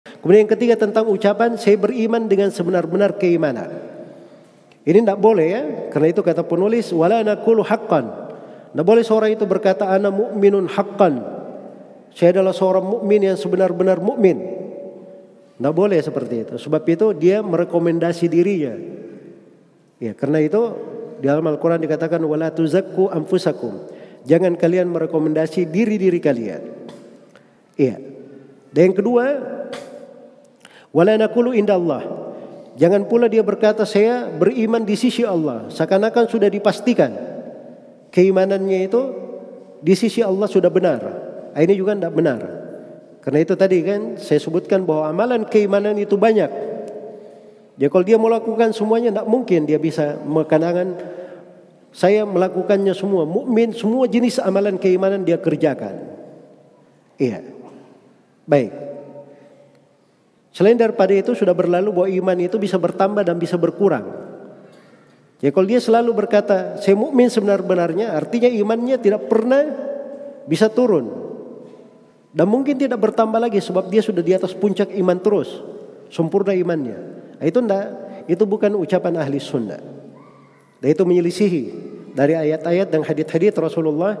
Kemudian yang ketiga tentang ucapan saya beriman dengan sebenar-benar keimanan. Ini tidak boleh ya, karena itu kata penulis wala naqulu haqqan. Tidak boleh seorang itu berkata ana mu'minun haqqan. Saya adalah seorang mukmin yang sebenar-benar mukmin. Tidak boleh seperti itu. Sebab itu dia merekomendasi dirinya. Ya, karena itu di dalam Al-Quran dikatakan wala tuzakku. Jangan kalian merekomendasi diri-diri kalian. Iya. Dan yang kedua, wala naqulu indallah. Jangan pula dia berkata saya beriman di sisi Allah. Seakan-akan sudah dipastikan keimanannya itu di sisi Allah sudah benar. Ah, ini juga tidak benar. Karena itu tadi kan saya sebutkan bahwa amalan keimanan itu banyak. Ya kalau dia melakukan semuanya tidak mungkin dia bisa mengkenangan saya melakukannya semua. Mukmin semua jenis amalan keimanan dia kerjakan. Iya. Baik. Selain daripada itu sudah berlalu bahwa iman itu bisa bertambah dan bisa berkurang. Ya kalau dia selalu berkata saya mukmin sebenar-benarnya artinya imannya tidak pernah bisa turun. Dan mungkin tidak bertambah lagi sebab dia sudah di atas puncak iman terus. Sempurna imannya. Nah, itu enggak, itu bukan ucapan ahli sunnah. Dan itu menyelisihi dari ayat-ayat dan hadith-hadith Rasulullah